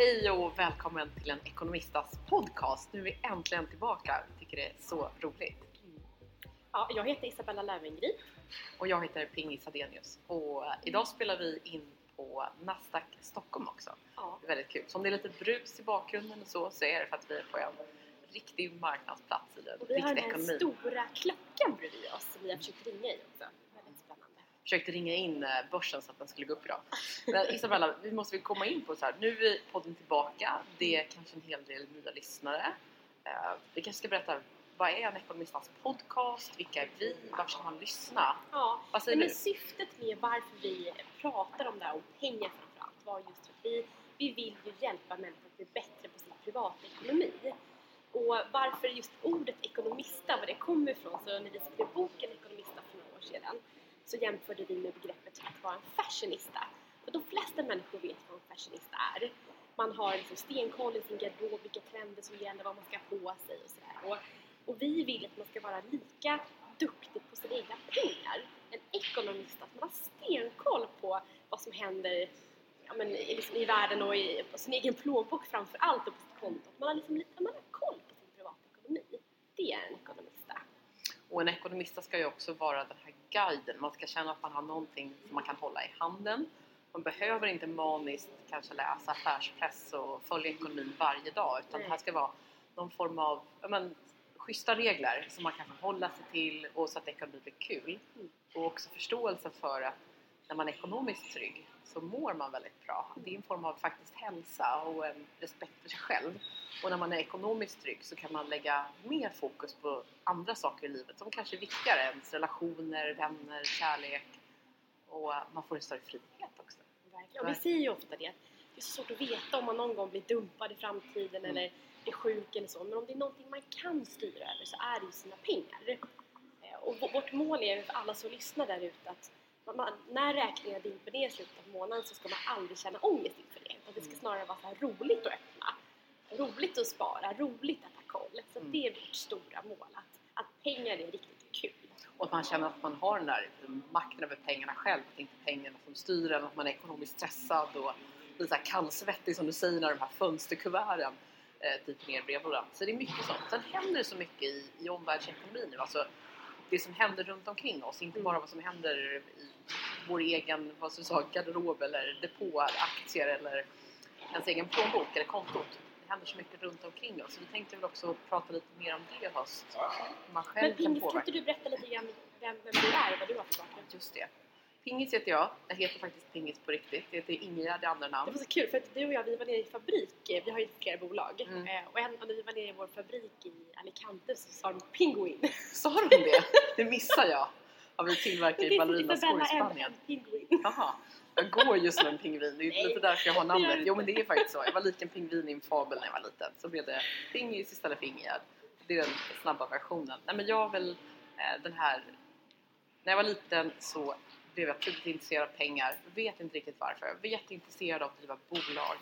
Hej och välkommen till en Ekonomistas podcast. Nu är vi äntligen tillbaka. Vi tycker det är så roligt. Ja, jag heter Isabella Löwengrip. Och jag heter Pingis Hadenius. Och idag spelar vi in på Nasdaq Stockholm också. Ja. Det är väldigt kul. Så om det är lite brus i bakgrunden och så, så är det för att vi är på en riktig marknadsplats i den Och vi har den här stora klockan bredvid oss som vi har försökt ringa i också. Försökte ringa in eh, börsen så att den skulle gå upp idag. Men Isabella, vi måste väl komma in på så här. Nu är podden tillbaka. Det är kanske en hel del nya lyssnare. Eh, Vi kanske ska berätta, vad är en ekonomistans podcast? Vilka är vi? Var ska man lyssna? Ja, Vad säger men du? syftet med varför vi pratar om det här, om pengar framförallt, var just att vi, vi vill ju hjälpa människor att bli bättre på sin privatekonomi. Och varför just ordet ekonomista, var det kommer ifrån, så när vi skrev boken Ekonomista för några år sedan så jämförde vi med begreppet att vara en fashionista. För de flesta människor vet vad en fashionista är. Man har liksom stenkoll i sin garderob, vilka trender som gäller, vad man ska ha på sig och sådär. Och, och vi vill att man ska vara lika duktig på sina egna pengar. En ekonomist, att man har stenkoll på vad som händer ja, men, i- liksom, i världen och i på sin egen plånbok framför allt och på sitt konto. Att man har, liksom, lite, man har koll på sin privatekonomi. Det är en ekonomista. Och en ekonomista ska ju också vara den här guiden. Man ska känna att man har någonting som man kan hålla i handen. Man behöver inte maniskt kanske läsa affärspress och följa ekonomin varje dag utan det här ska vara någon form av men, schyssta regler som man kan förhålla sig till och så att ekonomin blir kul. Mm. Och också förståelse för att när man är ekonomiskt trygg så mår man väldigt bra. Det är en form av faktiskt hälsa och en respekt för sig själv. Och när man är ekonomiskt trygg så kan man lägga mer fokus på andra saker i livet som kanske är viktigare. Ens relationer, vänner, kärlek. Och man får en större frihet också. Verkligen. Och vi säger ju ofta det, det är så svårt att veta om man någon gång blir dumpad i framtiden Mm. eller blir sjuk eller så. Men om det är någonting man kan styra över så är det ju sina pengar. Eh, Och vårt mål är för alla som lyssnar där ute att man- när räkningarna dimper ner i slutet av månaden så ska man aldrig känna ångest inför det. Utan det ska Mm. snarare vara så här roligt att öppna. Roligt att spara, roligt att ha koll. Så Mm. det är vårt stora mål, att, att pengar är riktigt kul. Och att man känner att man har den där makten över pengarna själv. Att det inte är pengarna som styr en. Att man är ekonomiskt stressad och blir så här kallsvettig som du säger när de här fönsterkuverten eh, dyker ner i brevlådan. Så det är mycket sånt. Sen händer det så mycket i, i omvärldsekonomin nu. Alltså det som händer runt omkring oss. Inte bara vad som händer i vår egen vad du säga, garderob eller depå, aktier eller ens egen plånbok eller kontot. Det händer så mycket runt omkring oss. Så vi tänkte väl också prata lite mer om det i höst. Man själv Men kan kan inte du berätta lite grann vem, vem du är och vad du har för bakgrund? Just det. Pingis heter jag. Jag heter faktiskt Pingis på riktigt. Det heter Ingegärd i andra Det namn. var så kul för att du och jag vi var nere i fabrik, vi har ju flera bolag Mm. eh, och en, när vi var nere i vår fabrik i Alicante så sa de pinguin. Sa de det? Det missar jag. Ja, vi tillverkar ju ballerinaskor i en, Spanien. en pinguin. Jaha. Jag går just som en pingvin. Det är Nej, lite därför jag har det namnet. Jo men det är faktiskt så. Jag var lik en pingvin i en fabel när jag var liten. Så blev det Pingis istället för Ingegärd. Det är den snabba versionen. Nej men jag väl eh, den här... När jag var liten så blev jag tidigt intresserad av pengar. Jag vet inte riktigt varför. Jag var jätteintresserad av att driva bolag.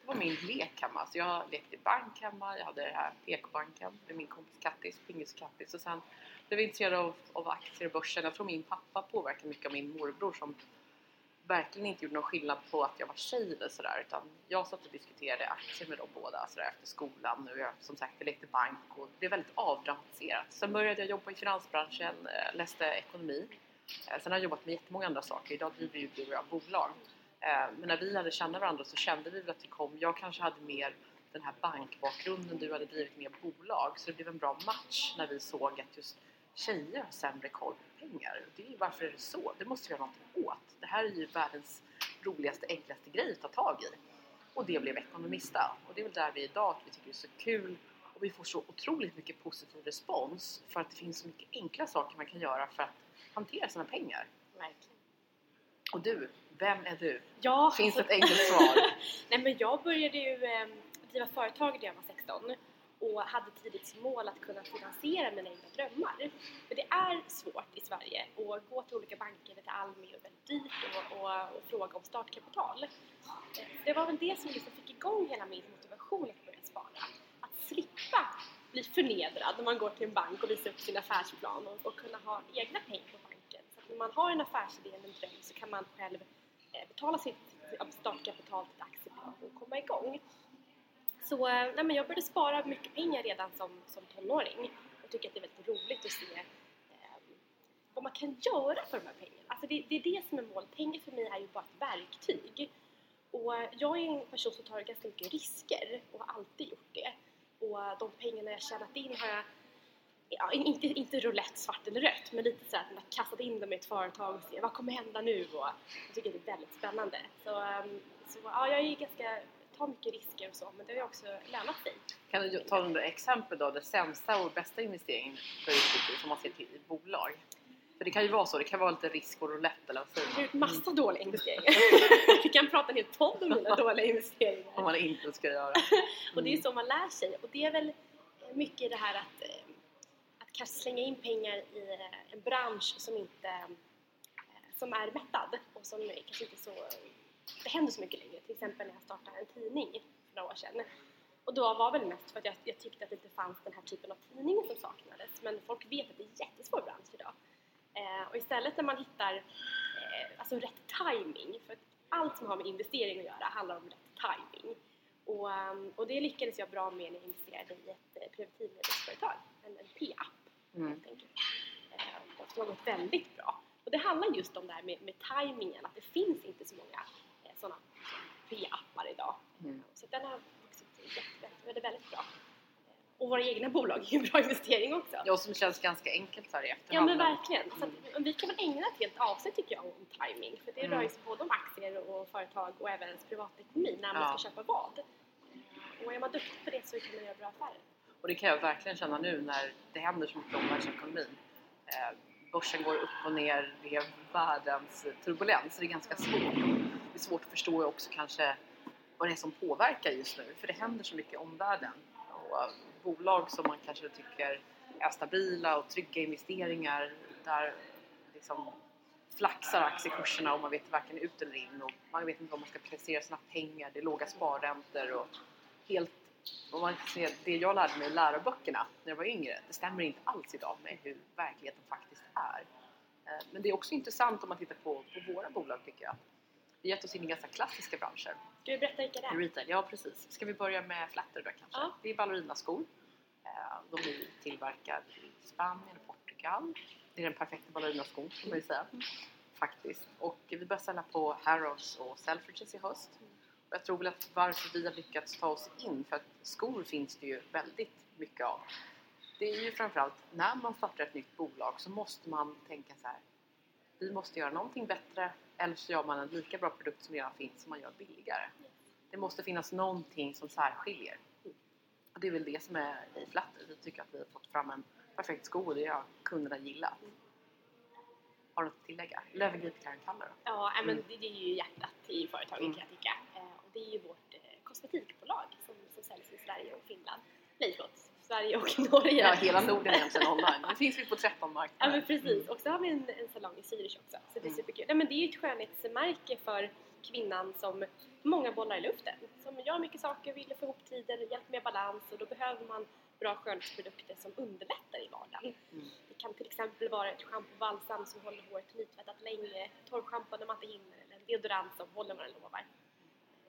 Det var min lek hemma. Så jag lekte i bank hemma. Jag hade det här PK-banken med min kompis Kattis, Pingis och Kattis. Och sen blev jag intresserad av, av aktier och börsen. Jag tror min pappa påverkade mycket av min morbror som verkligen inte gjorde någon skillnad på att jag var tjej eller sådär utan jag satt och diskuterade aktier med dem båda sådär efter skolan och jag som sagt jag lekte bank och det blev väldigt avdramatiserat. Sen började jag jobba i finansbranschen, eh, läste ekonomi. Eh, sen har jag jobbat med jättemånga andra saker. Idag driver ju du och jag bolag. Eh, men när vi lärde känna varandra så kände vi väl att vi kom, jag kanske hade mer den här bankbakgrunden, du hade drivit mer bolag så det blev en bra match när vi såg att just tjejer har sämre koll på pengar. Det är, varför är det så? Det måste vi göra någonting åt. Det här är ju världens roligaste, enklaste grej att ta tag i. Och det blev Ekonomista. Och det är väl där vi är idag, att vi tycker det är så kul och vi får så otroligt mycket positiv respons för att det finns så mycket enkla saker man kan göra för att hantera sina pengar. Verkligen. Och du, vem är du? Ja, Finns alltså- ett enkelt svar? Nej men jag började ju eh, driva företag när jag var 16 och hade tidigt som mål att kunna finansiera mina egna drömmar. För det är svårt i Sverige att gå till olika banker eller till Almi och väldigt dyrt och, och, och fråga om startkapital. Det var väl det som liksom fick igång hela min motivation att börja spara. Att slippa bli förnedrad när man går till en bank och visar upp sin affärsplan och, och kunna ha egna pengar på banken. Så att när man har en affärsidé eller en dröm så kan man själv eh, betala sitt startkapital till ett aktiebolag och komma igång. Så eh, nej, men jag började spara mycket pengar redan som, som tonåring och tycker att det är väldigt roligt att se eh, vad man kan göra för de här pengarna. Alltså det, det är det som är målet. Pengar för mig är ju bara ett verktyg. Och eh, jag är en person som tar ganska mycket risker och har alltid gjort det. Och de pengarna jag tjänat in har jag ja, inte, inte roulette svart eller rött, men lite så att man har kastat in dem i ett företag och ser vad kommer hända nu och jag tycker det är väldigt spännande. Så, um, så ja, jag är ganska, tar mycket risker och så, men det har ju också lönat sig. Kan du ta några exempel då, den sämsta och bästa investeringen för utbyte som man ser till i bolag? För det kan ju vara så, det kan vara lite risk och roulette eller har man? gjort massa dåliga investeringar. Vi kan prata en hel podd om mina dåliga investeringar. Om man inte ska göra. Och det är så man lär sig. Och det är väl mycket det här att, eh, att kanske slänga in pengar i eh, en bransch som inte eh, som är mättad och som kanske inte så det händer så mycket längre. Till exempel när jag startade en tidning för några år sedan. Och då var väl mest för att jag, jag tyckte att det inte fanns den här typen av tidning som saknades. Men folk vet att det är en jättesvår bransch idag. Eh, och istället när man hittar eh, alltså rätt timing för allt som har med investering att göra handlar om rätt timing. Och, um, och det lyckades jag bra med när jag investerade i ett eh, preventivmedelsföretag, en, en P-app Mm. helt enkelt. Eh, som har gått väldigt bra. Och det handlar just om det här med, med timingen, att det finns inte så många eh, sådana P-appar idag. Mm. Så den har vuxit jätte, väldigt, väldigt bra. Och våra egna bolag är ju en bra investering också. Ja, som känns ganska enkelt så här i Ja efterhand. men verkligen. Så att, vi kan väl ägna ett helt avsnitt tycker jag om timing. För det Mm. rör ju sig både om aktier och företag och även ens privatekonomi när man Ja. ska köpa vad. Och är man duktig på det så kan man göra bra affärer. Och det kan jag verkligen känna nu när det händer så mycket i omvärldsekonomin. Eh, börsen går upp och ner, det är världens turbulens. så Det är ganska svårt. Det är svårt att förstå också kanske vad det är som påverkar just nu. För det händer så mycket i omvärlden. Och bolag som man kanske tycker är stabila och trygga investeringar där liksom flaxar aktiekurserna och man vet varken ut eller in och man vet inte var man ska placera sina pengar. Det är låga sparräntor och helt om man ser det jag lärde mig i läroböckerna när jag var yngre, det stämmer inte alls idag med hur verkligheten faktiskt är. Eh, men det är också intressant om man tittar på, på våra bolag tycker jag. Har gett oss in i ganska klassiska branscher. Ska vi berätta vilka det är? retail, ja precis. Ska vi börja med Flatter då kanske? Ja. Det är ballerinaskor. Eh, De är tillverkade i Spanien och Portugal. Det är den perfekta ballerinaskon kan man ju säga. Faktiskt. Och vi börjar sälja på Harrods och Selfridges i höst. Och jag tror väl att varför vi har lyckats ta oss in, för att skor finns det ju väldigt mycket av. Det är ju framförallt när man startar ett nytt bolag så måste man tänka så här. Vi måste göra någonting bättre eller så gör man en lika bra produkt som redan finns som man gör billigare. Det måste finnas någonting som särskiljer. Och det är väl det som är i Flatter. Vi tycker att vi har fått fram en perfekt sko och det har kunderna gillat. Har du något att tillägga? Eller övergriv Karen Kaller då? Ja, men Mm. det, det är ju hjärtat i företaget Mm. kan jag tycka. Eh, och det är ju vårt eh, kosmetikbolag som, som säljs i Sverige och Finland. Nej förlåt, Sverige och Norge. Ja, hela Norden egentligen online. Nu finns vi på 13 Ja marknader. men precis, och så har vi en, en salong i Zürich också. Så det är Mm. superkul. Nej, men det är ju ett skönhetsmärke för kvinnan som många bollar i luften. Som gör mycket saker, vill få ihop tider, hjälp med balans och då behöver man bra skönhetsprodukter som underlättar i vardagen. Mm. Det kan till exempel vara ett schampo balsam som håller håret nytvättat länge, torrschampo när man inte hinner eller en deodorant som håller vad den lovar.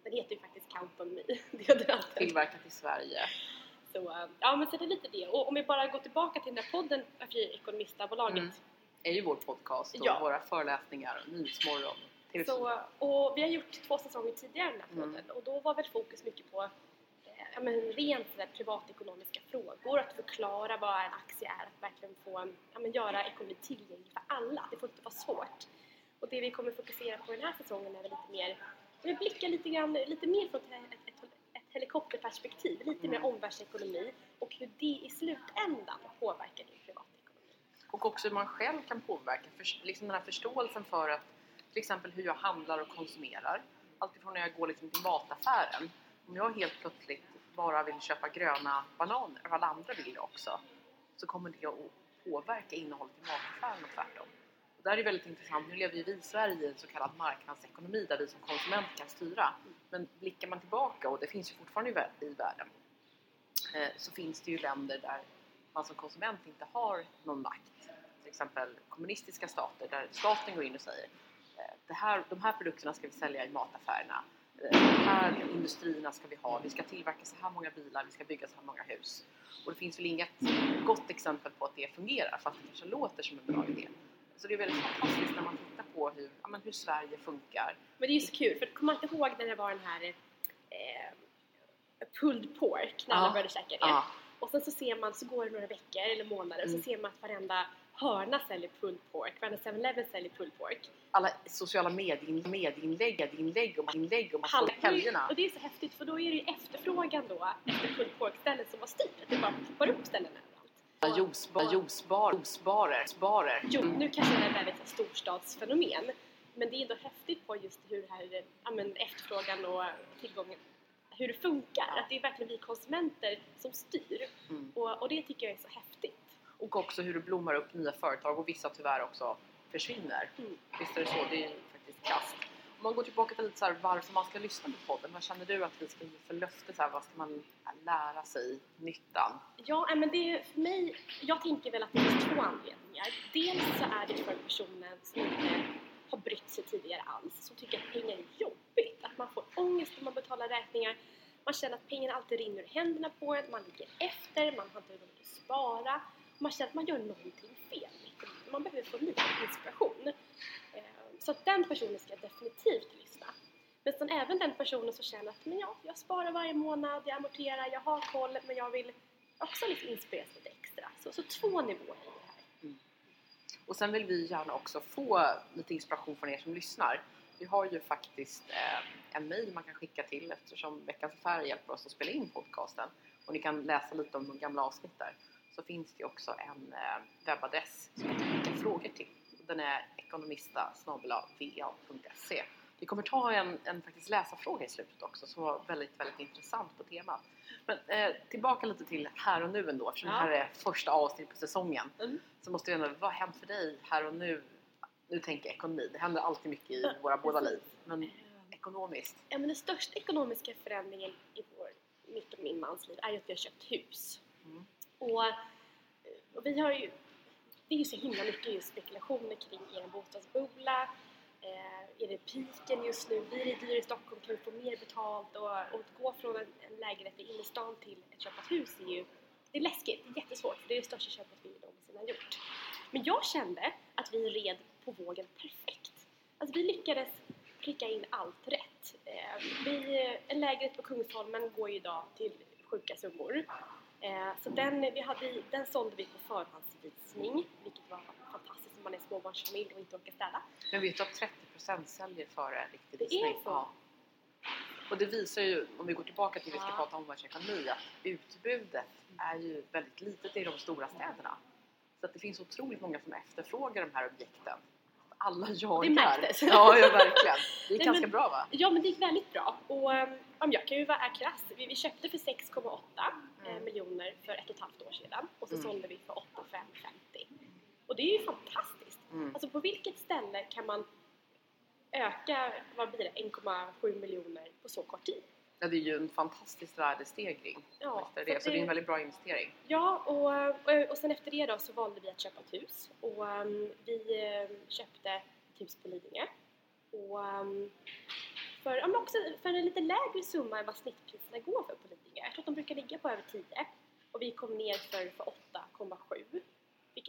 Den heter ju faktiskt Count on Me, deodoranten. Tillverkat i Sverige. Så, ja men så det är lite det. Och om vi bara går tillbaka till den här podden, Varför Ekonomistbolaget. Mm. är ju vår podcast och Ja. våra föreläsningar och Nyhetsmorgon. TV4. Så, och vi har gjort två säsonger tidigare den här Mm. podden och då var väl fokus mycket på eh, ja, men rent sådär privatekonomiska frågor, att förklara vad en aktie är, att verkligen få ja, men göra ekonomi tillgänglig för alla. Det får inte vara svårt. Och det vi kommer fokusera på den här säsongen är väl lite mer, vi blickar lite grann, lite mer från ett helikopterperspektiv, lite mer Mm. omvärldsekonomi och hur det i slutändan påverkar din privatekonomi. Och också hur man själv kan påverka. För, liksom den här förståelsen för att till exempel hur jag handlar och konsumerar. Alltifrån när jag går liksom till mataffären. Om jag helt plötsligt bara vill köpa gröna bananer, och alla andra vill det också, så kommer det att påverka innehållet i mataffären och tvärtom. Och det här är väldigt intressant. Nu lever ju vi i Sverige i en så kallad marknadsekonomi där vi som konsument kan styra. Men blickar man tillbaka, och det finns ju fortfarande i världen, eh, så finns det ju länder där man som konsument inte har någon makt. Till exempel kommunistiska stater där staten går in och säger eh, det här, de här produkterna ska vi sälja i mataffärerna. Eh, de här industrierna ska vi ha. Vi ska tillverka så här många bilar, vi ska bygga så här många hus. Och det finns väl inget gott exempel på att det fungerar fast det kanske låter som en bra idé. Så det är väldigt fantastiskt när man tittar på hur, ja, men hur Sverige funkar. Men det är ju så kul, för kommer man inte ihåg när det var den här eh, pulled pork, när alla Ja. började käka det? Ja, Och sen så ser man, så går det några veckor eller månader och Mm. så ser man att varenda hörna säljer pulled pork, varenda 7-Eleven säljer pulled pork. alla sociala medieinlägg, medieinlägg, inlägg och inlägg om helgerna. Och det är så häftigt för då är det ju efterfrågan då efter pulled pork-ställen som har styrt. Att det bara poppar upp ställen juicebarer, barer. Jo, nu kanske det är ett storstadsfenomen. Men det är ändå häftigt på just hur här, ja, men efterfrågan och tillgången, hur det funkar. Att det är verkligen vi konsumenter som styr. Mm. Och, och det tycker jag är så häftigt. Och också hur det blommar upp nya företag och vissa tyvärr också försvinner. Mm. Visst är det så? Det är ju faktiskt kast. Om man går tillbaka till lite så här, varför man ska lyssna på podden. Vad känner du att vi ska ge för löfte? Så här, vad ska man lära sig? Nyttan? Ja, eh, men det är för mig, jag tänker väl att det finns två anledningar. Dels så är det för personen som inte har brytt sig tidigare alls, som tycker att pengar är jobbigt. Att man får ångest när man betalar räkningar. Man känner att pengarna alltid rinner ur händerna på en, man ligger efter, man har inte råd att spara. Man känner att man gör någonting fel. Man behöver få lite inspiration. Eh, så att den personen ska definitivt lyssna. Men sen även den personen som känner att men ja, jag sparar varje månad, jag amorterar, jag har koll men jag vill också liksom inspireras lite extra. Så, så två nivåer i det här. Mm. Och sen vill vi gärna också få lite inspiration från er som lyssnar. Vi har ju faktiskt eh, en mail man kan skicka till eftersom Veckans Affärer hjälper oss att spela in podcasten. Och ni kan läsa lite om de gamla avsnitt där. Så finns det också en eh, webbadress som ni kan skicka frågor till. Den är ekonomista va.se. Vi kommer ta en, en faktiskt läsarfråga i slutet också som var väldigt, väldigt intressant på temat. Men eh, tillbaka lite till här och nu ändå eftersom Ja. det här är första avsnittet på säsongen Mm. så måste vi ändå, vad har hänt för dig här och nu? Nu tänker jag ekonomi, det händer alltid mycket i våra båda liv. Men ekonomiskt, Ja, men den största ekonomiska förändringen i vår, mitt och min mans liv är ju att vi har köpt hus. Mm. Och, och vi har ju, det är ju så himla mycket spekulationer kring är det en bostadsbubbla? Eh, är det piken just nu? Blir det dyrare i Stockholm? Kan vi få mer betalt? Och, och att gå från en, en lägenhet i innerstan till ett köpa ett hus är ju det är läskigt, det är jättesvårt för det är det största köpet vi någonsin har gjort. Men jag kände att vi red på vågen perfekt. Alltså vi lyckades pricka in allt rätt. Eh, vi, en lägenhet på Kungsholmen går ju idag till sjuka summor. Eh, så den, vi hade, den sålde vi på förhandsvisning, vilket var fantastiskt om man är småbarnsfamilj och inte orkar städa. men vet du att 30% säljer före riktig Det är så? Ja. Och det visar ju, om vi går tillbaka till vi ska Ja. prata om omvärldsekonomi, att utbudet är ju väldigt litet i de stora städerna. Så att det finns otroligt många som efterfrågar de här objekten. Alla jagar. märktes. Ja, ja verkligen. Det är Nej, ganska men- bra va? Ja men det gick väldigt bra och um, om jag kan ju vara krass, vi, vi köpte för 6,8 eh, Mm. miljoner för ett och ett halvt år sedan och så Mm. sålde vi för 8,550. Och det är ju fantastiskt. Mm. Alltså på vilket ställe kan man öka, vad blir det, 1,7 miljoner på så kort tid? Ja, det är ju en fantastisk värdestegring. Ja, efter det. Så det är en väldigt bra investering. Ja, och, och, och sen efter det då så valde vi att köpa ett hus och um, vi um, köpte ett hus på Lidingö. Och um, för, ja, men också för en lite lägre summa än vad snittpriserna går för på Lidingö. Jag tror att de brukar ligga på över 10 och vi kom ner för, för 8,7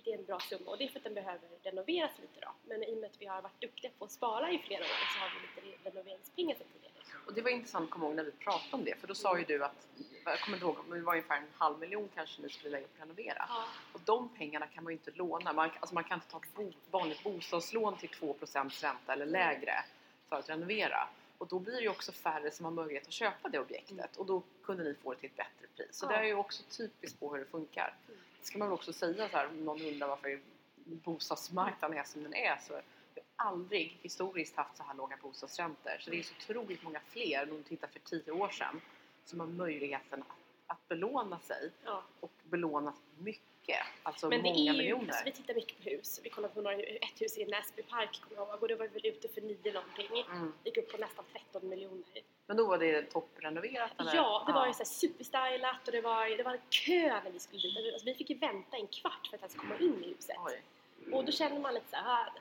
vilket är en bra summa och det är för att den behöver renoveras lite då. Men i och med att vi har varit duktiga på att spara i flera år så har vi lite re- renoveringspengar sedan tidigare. Och det var intressant att komma ihåg när vi pratade om det. För då sa ju du att, jag kommer inte ihåg, men det var ungefär en halv miljon kanske ni skulle lägga på att renovera. Ja. Och de pengarna kan man ju inte låna. Man, alltså man kan inte ta ett vanligt bostadslån till 2% ränta eller lägre för att renovera. Och då blir det ju också färre som har möjlighet att köpa det objektet. Och då kunde ni få det till ett bättre pris. Så Ja. det är ju också typiskt på hur det funkar. Mm. Ska man också säga så här, om någon undrar varför bostadsmarknaden är som den är. Så vi har aldrig historiskt haft så här låga bostadsräntor. Så det är så otroligt många fler, om du tittar för tio år sedan, som har möjligheten att, att belåna sig Ja. och belåna mycket. Alltså Men det många är ju, miljoner. alltså vi tittar mycket på hus. Vi kollade på några, ett hus i Näsby park kommer jag ihåg och det var väl ute för 9 någonting. Mm. gick upp på nästan 13 miljoner. Men då var det topprenoverat eller? Ja, det var ju så här superstylat och det var, det var en kö när vi skulle dit. Alltså, vi fick ju vänta en kvart för att ens komma in i huset. Oj. Och då känner man lite så här, ah,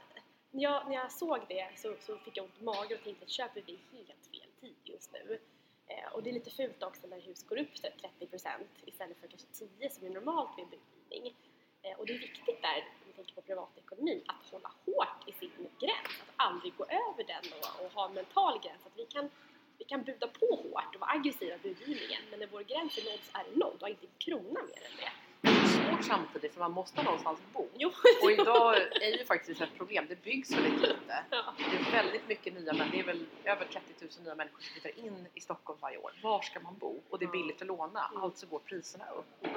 när jag, när jag såg det så, så fick jag ont i magen och tänkte att köper vi helt fel tid just nu? Eh, och det är lite fult också när hus går upp 30% istället för kanske 10% som är normalt vid budgivning. Eh, och det är viktigt där, om vi tänker på privatekonomi, att hålla hårt i sin gräns. Att aldrig gå över den och, och ha en mental gräns. Att vi kan, vi kan buda på hårt och vara aggressiva i budgivningen men när vår gräns är nådd så är det nådd och inte en krona mer än det. Svårt samtidigt för man måste någonstans bo. Jo. Och idag är ju faktiskt ett problem. Det byggs väldigt lite. Ja. Det är väldigt mycket nya människor. Det är väl över 30 000 nya människor som flyttar in i Stockholm varje år. Var ska man bo? Och det är billigt att låna. Mm. Alltså går priserna upp.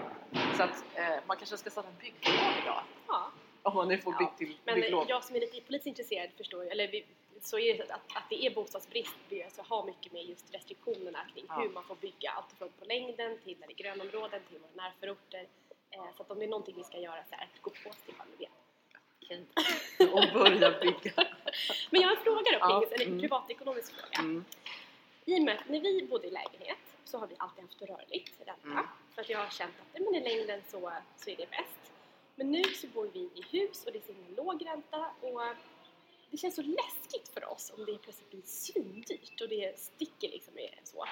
Så att eh, man kanske ska starta bygglov idag. Ja. Om man nu får Ja, bygg till Men bygglov. jag som är lite politiskt intresserad förstår ju, eller vi, så är det att, att det är bostadsbrist det alltså har mycket med just restriktionerna kring Ja. hur man får bygga. Allt från på längden till när det är grönområden till våra närförorter. Eh, så att om det är någonting vi ska göra så är det att gå på Stefan Löfven. Och börja bygga. Men jag har en fråga då, Ja, en mm. privatekonomisk fråga. Mm. I och med att när vi bodde i lägenhet så har vi alltid haft rörligt ränta. Mm. För att jag har känt att ja, men i längden så, så är det bäst. Men nu så bor vi i hus och det är så himla låg ränta och det känns så läskigt för oss om det plötsligt blir svindyrt och det sticker liksom så.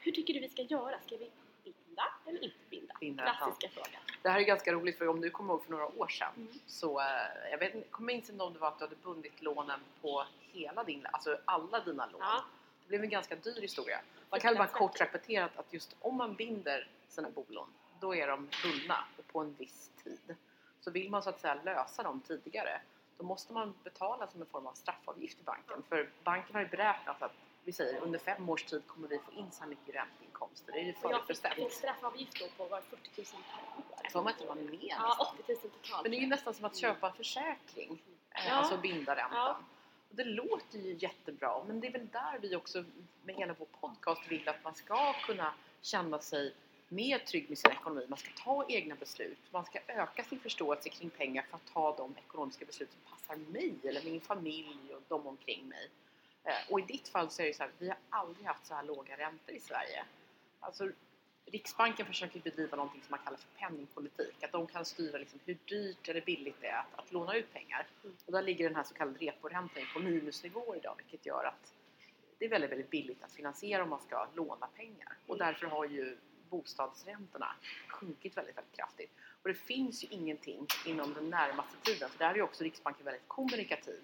Hur tycker du vi ska göra? Ska vi binda eller inte binda? Binda. Klassiska frågan. Det här är ganska roligt för om du kommer ihåg för några år sedan Mm. så eh, jag vet, kommer inte ihåg om det var att du hade bundit lånen på hela din, alltså alla dina lån. Ja. Det blev en ganska dyr historia. Man kan bara kort repeterat att just om man binder sina bolån då är de bundna och på en viss tid. Så vill man så att säga lösa dem tidigare då måste man betala som en form av straffavgift till banken. För banken har ju beräknat att vi säger under fem års tid kommer vi få in så här mycket ränteinkomster. Det är ju Och jag fick, förutbestämt. straffavgift då på var 40 000 per år. Så om inte var mer Ja, nästan. 80 000 totalt. Men det är ju nästan som att köpa en försäkring. Eh, Ja. Alltså binda räntan. Ja. Och det låter ju jättebra men det är väl där vi också med hela vår podcast vill att man ska kunna känna sig mer trygg med sin ekonomi. Man ska ta egna beslut. Man ska öka sin förståelse kring pengar för att ta de ekonomiska beslut som passar mig eller min familj och de omkring mig. Eh, Och i ditt fall så är det så här, vi har aldrig haft så här låga räntor i Sverige. Alltså Riksbanken försöker bedriva någonting som man kallar för penningpolitik. Att de kan styra liksom hur dyrt eller billigt det är att, att låna ut pengar. Mm. Och där ligger den här så kallade reporäntan på minusnivå idag vilket gör att det är väldigt, väldigt billigt att finansiera om man ska låna pengar. Och därför har ju bostadsräntorna sjunkit väldigt, väldigt kraftigt. Och det finns ju ingenting inom den närmaste tiden, för där är ju också Riksbanken väldigt kommunikativ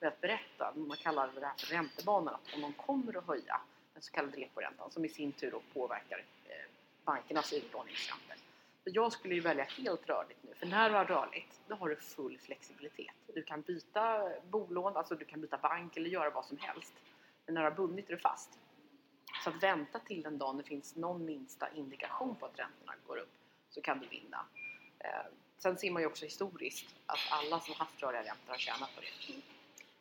med att berätta, man kallar det här för räntebanan, att om de kommer att höja den så kallade reporäntan som i sin tur då påverkar eh, bankernas utlåningsräntor. Så jag skulle ju välja helt rörligt nu, för när du har rörligt då har du full flexibilitet. Du kan byta bolån, alltså du kan byta bank eller göra vad som helst. Men när du har bundit är du fast. Så att vänta till den dagen det finns någon minsta indikation på att räntorna går upp så kan du vinna. Eh, sen ser man ju också historiskt att alla som haft rörliga räntor har tjänat på det.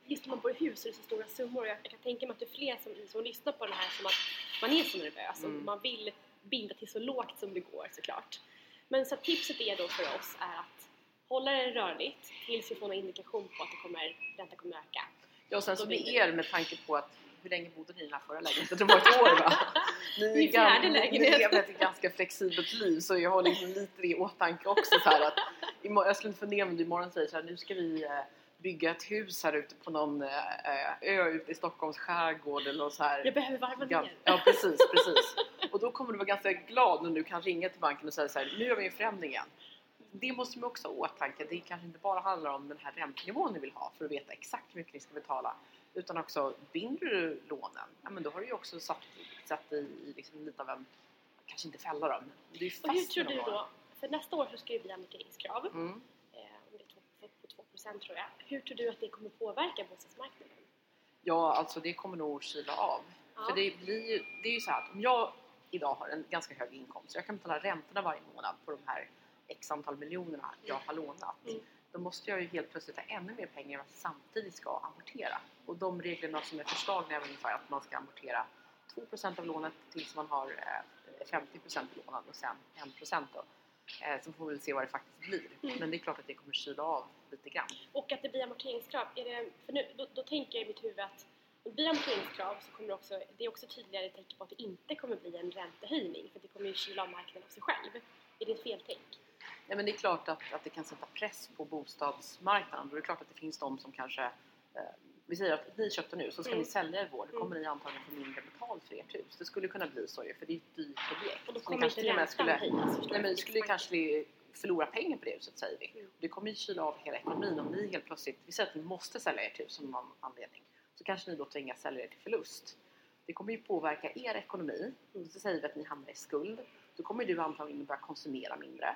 just när man bor i hus så är det så stora summor. Jag, jag kan tänka mig att det är fler som, som lyssnar på det här som att man är så nervös och Mm. man vill binda till så lågt som det går såklart. Men så tipset är då för oss är att hålla det rörligt tills vi får någon indikation på att det kommer, räntan kommer öka. Ja, och sen så med er med tanke på att hur länge bodde ni i den här förra lägenheten? Det var ett år va? Ni, är Min fjärde gam- lägenhet. ni lever ett ganska flexibelt liv så jag har liksom lite det i åtanke också så att jag skulle inte fundera om du imorgon säger så här nu ska vi eh, bygga ett hus här ute på någon eh, ö ute i Stockholms skärgård eller så här. Jag behöver varva ner. Ja precis, precis. Och då kommer du vara ganska glad när du kan ringa till banken och säga så här, nu gör vi en förändring igen. Det måste man också ha i åtanke. Det kanske inte bara handlar om den här räntenivån ni vill ha för att veta exakt hur mycket ni ska betala. Utan också, binder du lånen, ja men då har du ju också satt, satt dig i liksom lite av en, kanske inte fälla dem, men du är ju fast Och hur tror du lånen. då? För nästa år så ska det bli amorteringskrav. Mm. Eh, på 2% tror jag. Hur tror du att det kommer påverka bostadsmarknaden? Ja, alltså det kommer nog kyla av. Ja. För det blir ju, det är ju så här att om jag idag har en ganska hög inkomst, jag kan betala räntorna varje månad på de här x antal miljonerna jag har lånat. Mm. Då måste jag ju helt plötsligt ha ännu mer pengar och samtidigt ska amortera. Och de reglerna som är föreslagna är ungefär att man ska amortera 2% av lånet tills man har eh, 50% lånad och sen 1% då. Eh, så får vi se vad det faktiskt blir. Mm. Men det är klart att det kommer kyla av lite grann. Och att det blir amorteringskrav. Är det, för nu, då, då tänker jag i mitt huvud att blir amorteringskrav så kommer det också, det är också tydligare tecken på att det inte kommer bli en räntehöjning för det kommer ju kyla av marknaden av sig själv. Är det ett feltänk? Nej, men det är klart att, att det kan sätta press på bostadsmarknaden. Och det är klart att det finns de som kanske eh, vi säger att ni köpte nu så ska Mm. ni sälja er vård. Då Mm. kommer ni antagligen få mindre betalt för ert hus. Det skulle kunna bli så ju för det är ett dyrt objekt. Och då kommer inte och räntan skulle, höjas. nej, men ni skulle kanske förlora pengar på det huset säger vi. Mm. Det kommer ju kyla av hela ekonomin om ni helt plötsligt, vi säger att ni måste sälja ert hus av någon anledning. Så kanske ni då tvingas sälja er till förlust. Det kommer ju påverka er ekonomi. Mm. Så säger vi att ni hamnar i skuld. Då kommer du antagligen börja konsumera mindre.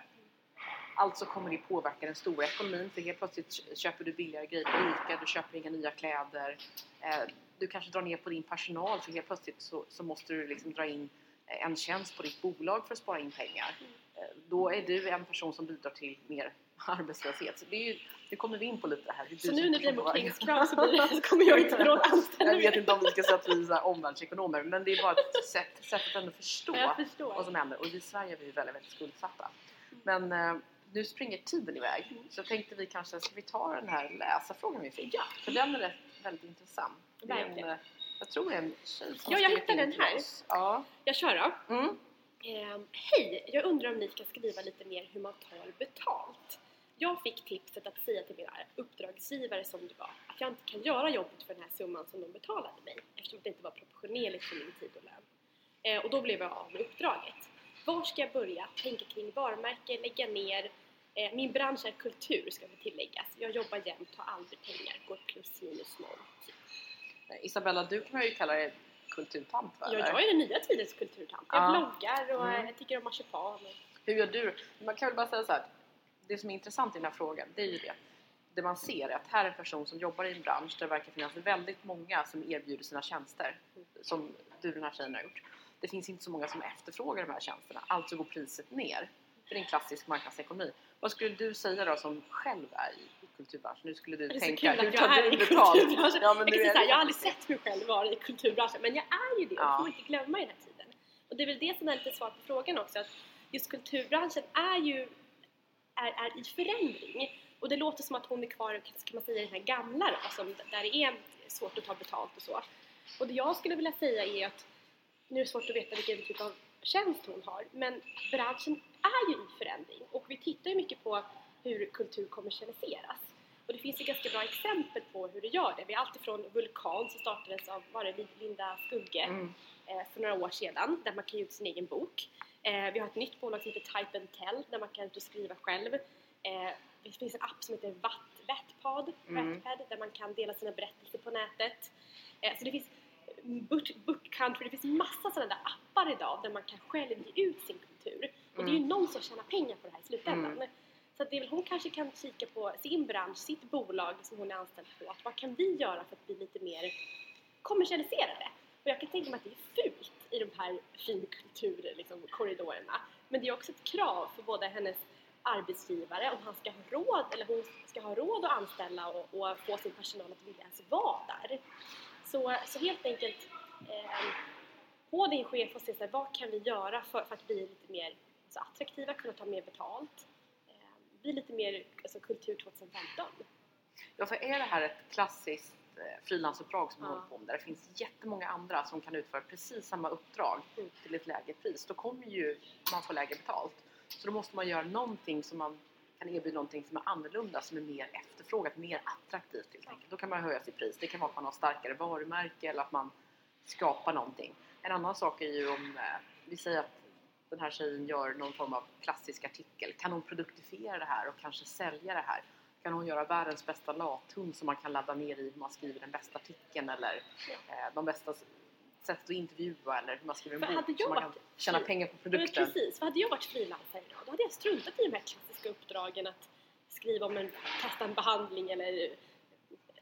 Alltså kommer det påverka den stora ekonomin för helt plötsligt köper du billigare grejer på ICA, du köper inga nya kläder. Eh, du kanske drar ner på din personal för helt plötsligt så, så måste du liksom dra in eh, en tjänst på ditt bolag för att spara in pengar. Eh, då är du en person som bidrar till mer arbetslöshet. Så det, är ju, det kommer vi in på lite här. Så nu när blir person påverkar. amorteringskrav så, blir det, så kommer jag inte råd anställa Jag vet inte om vi ska säga att vi är omvärldsekonomer men det är bara ett sätt, sätt att ändå förstå vad som händer. Och i Sverige är vi väldigt, väldigt skuldsatta. Men eh, nu springer tiden iväg. Mm. Så tänkte vi kanske, ska vi ta den här läsarfrågan vi fick? Ja. För den är rätt, väldigt intressant. Det är en, eh, jag tror det är en tjej som Ja, jag hittade den här. Ja. Jag kör då. Mm. Ehm, Hej! Jag undrar om ni kan skriva lite mer hur man tar betalt. Jag fick tipset att säga till mina uppdragsgivare som det var att jag inte kan göra jobbet för den här summan som de betalade mig eftersom det inte var proportionerligt för min tid och lön. Eh, och då blev jag av med uppdraget. Var ska jag börja? Tänka kring varumärke, lägga ner. Eh, min bransch är kultur ska det tilläggas. Jag jobbar jämt, har aldrig pengar, går plus minus noll. Typ. Eh, Isabella, du kan ju kalla dig kulturtant va? Ja, jag är den nya tidens kulturtant. Jag Ja. vloggar och Mm. eh, tycker om marsipan. Hur gör du? Man kan väl bara säga så här. Det som är intressant i den här frågan, det är ju det. Det man ser är att här är en person som jobbar i en bransch där det verkar finnas väldigt många som erbjuder sina tjänster. Som du den här tjejen har gjort. Det finns inte så många som efterfrågar de här tjänsterna. Alltså går priset ner. För det är en klassisk marknadsekonomi. Vad skulle du säga då som själv är i kulturbranschen? Nu skulle du Det är så tänka, kul hur att jag är i kulturbranschen. Ja, men så det jag har aldrig sett mig själv vara i kulturbranschen men jag är ju det och Ja. får inte glömma i den här tiden. Och det är väl det som är lite svar på frågan också att just kulturbranschen är ju är, är i förändring. Och det låter som att hon är kvar, kan man säga, i den här gamla då, som, där det är svårt att ta betalt och så. Och det jag skulle vilja säga är att, nu är det svårt att veta vilken typ av tjänst hon har, men branschen är ju i förändring och vi tittar ju mycket på hur kultur kommersialiseras. Och det finns ju ganska bra exempel på hur det gör det. Vi har alltifrån Vulkan som startades av var det Linda Skugge Mm. eh, för några år sedan där man kan ge ut sin egen bok. Eh, vi har ett nytt bolag som heter Type and Tell där man kan ut och skriva själv. Eh, det finns en app som heter Watt, Wattpad, Mm. Wattpad där man kan dela sina berättelser på nätet. Eh, så det finns Book, Book Country, det finns massa sådana där appar idag där man kan själv ge ut sin kultur. Och det är ju Mm. någon som tjänar pengar på det här i slutändan. Mm. Så att det är väl hon kanske kan kika på sin bransch, sitt bolag som hon är anställd på. Att vad kan vi göra för att bli lite mer kommersialiserade? Och jag kan tänka mig att det är fult i de här finkulturkorridorerna. Liksom, korridorerna. Men det är också ett krav för både hennes arbetsgivare om han ska ha råd eller hon ska ha råd att anställa och, och få sin personal att vilja ens vara där. Så, så helt enkelt eh, på din chef och se så här, vad kan vi göra för, för att bli lite mer alltså, attraktiva, kunna ta mer betalt, eh, bli lite mer alltså, kultur 2015. Ja, så är det här ett klassiskt frilansuppdrag som Ja. håller på med, där det finns jättemånga andra som kan utföra precis samma uppdrag Mm. till ett lägre pris, då kommer ju man få lägre betalt. Så då måste man göra någonting som man kan erbjuda någonting som är annorlunda, som är mer efterfrågat, mer attraktivt helt enkelt. Då kan man höja sitt pris. Det kan vara att man har starkare varumärke eller att man skapar någonting. En annan sak är ju om, eh, vi säger att den här tjejen gör någon form av klassisk artikel. Kan hon produktifiera det här och kanske sälja det här? Kan hon göra världens bästa lathund som man kan ladda ner i hur man skriver den bästa artikeln eller eh, de bästa sättet att intervjua eller hur man skriver en bok hade så man kan varit tjäna pengar på Men produkten. precis, för hade jag varit frilansare idag då hade jag struntat i de här klassiska uppdragen att skriva om en, testa en behandling eller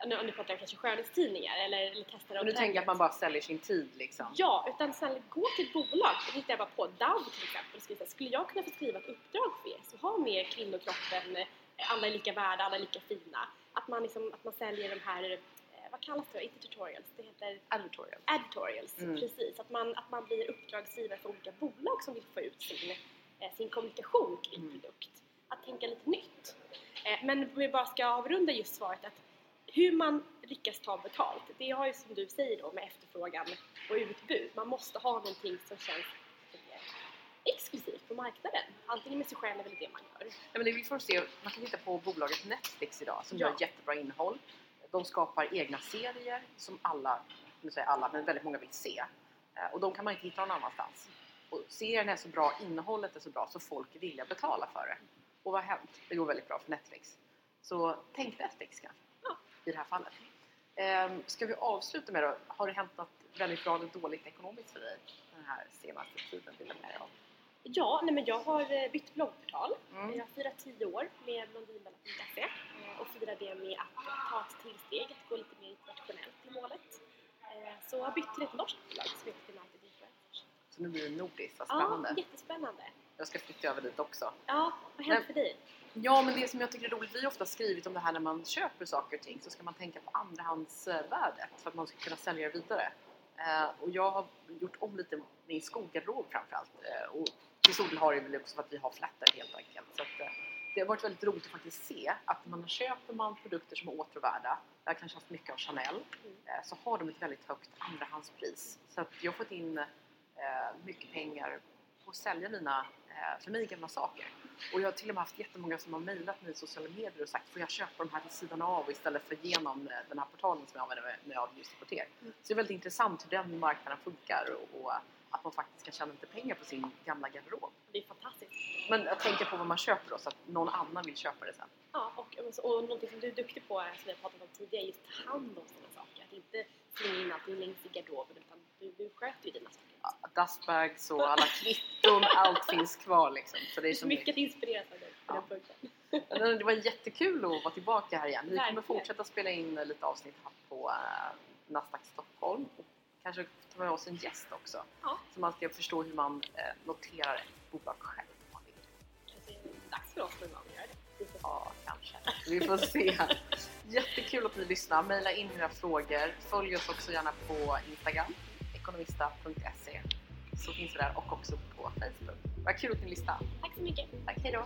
nu, nu pratar jag kanske skönhetstidningar eller, eller testa Men du tänker att man bara säljer sin tid liksom? Ja, utan snälla gå till ett bolag. Det hittar jag bara på. DAV till exempel. och skriva Skulle jag kunna få skriva ett uppdrag för er så ha med kvinnokroppen, alla är lika värda, alla är lika fina. Att man, liksom, att man säljer de här, eh, vad kallas det? Inte tutorials, det heter Advertorial. editorials. Mm. Precis, att man, att man blir uppdragsgivare för olika bolag som vill få ut sin, eh, sin kommunikation kring Mm. produkt. Att tänka lite nytt. Eh, Men vi bara ska avrunda just svaret att hur man lyckas ta betalt, det har ju som du säger då med efterfrågan och utbud. Man måste ha någonting som känns exklusivt på marknaden. Antingen med sig själv eller det man gör. Ja, men det vi får se, man kan titta på bolaget Netflix idag som Ja. gör jättebra innehåll. de skapar egna serier som alla, nu säger alla, men väldigt många vill se. Eh, och de kan man inte hitta någon annanstans. Och serien är så bra, innehållet är så bra så folk är villiga att betala för det. Och vad har hänt? Det går väldigt bra för Netflix. Så tänk Netflix kanske, Ja. i det här fallet. Ehm, ska vi avsluta med då? Har det hänt något väldigt bra eller dåligt ekonomiskt för dig den här senaste tiden? Vill jag med? Ja, nej men jag har eh, bytt bloggportal. Mm. Jag firar 10 år med blondinbella.se eh, och firar det med att ta ett tillsteg, att gå lite mer internationellt i målet. Eh, Så jag har bytt till ett norskt bolag som heter United Influencers. Så nu blir det nordiskt, vad Ja, spännande. jättespännande. Jag ska flytta över dit också. Ja, vad hänt för dig? Ja, men det som jag tycker är roligt, vi har ofta skrivit om det här när man köper saker och ting så ska man tänka på andrahandsvärdet för att man ska kunna sälja det vidare. Eh, och jag har gjort om lite min skogarderob framförallt. Eh, och till stor del har det väl också för att vi har flatter helt enkelt. Så att, eh, det har varit väldigt roligt att faktiskt se att när man köper man produkter som är åtråvärda, jag har kanske haft mycket av Chanel, eh, så har de ett väldigt högt andrahandspris. Så att jag har fått in eh, mycket pengar på att sälja mina, för mig gamla saker. Och jag har till och med haft jättemånga som har mejlat mig i sociala medier och sagt får jag köpa de här vid sidan av istället för genom den här portalen som jag använder mig av just er. Mm. Så det är väldigt intressant hur den marknaden funkar och, och att man faktiskt kan tjäna lite pengar på sin gamla garderob. Det är fantastiskt. Men jag tänker på vad man köper då så att någon annan vill köpa det sen. Ja, och, och någonting som du är duktig på, som vi har pratat om tidigare, är just ta hand om sina saker. Att inte slänga in allting längst i garderoben utan du, du sköter ju dina saker. Ja, Dustbags och alla kvitton, allt finns kvar liksom. Så det är är så mycket att inspireras av dig på Ja. den punkten. Det var jättekul att vara tillbaka här igen. Vi kommer fortsätta spela in lite avsnitt här på äh, Nasdaq Stockholm. Och kanske ta med oss en gäst också. Ja. Som alltid förstå hur man äh, noterar ett bolag själv. vill. Kanske det dags för oss någon gång att göra det. Ja, kanske. Vi får se. Jättekul att ni lyssnar. Maila in era frågor. Följ oss också gärna på Instagram, ekonomista.se. Så finns vi där och också på Facebook. Vad kul att ni lyssnade. Tack så mycket! Tack, hejdå!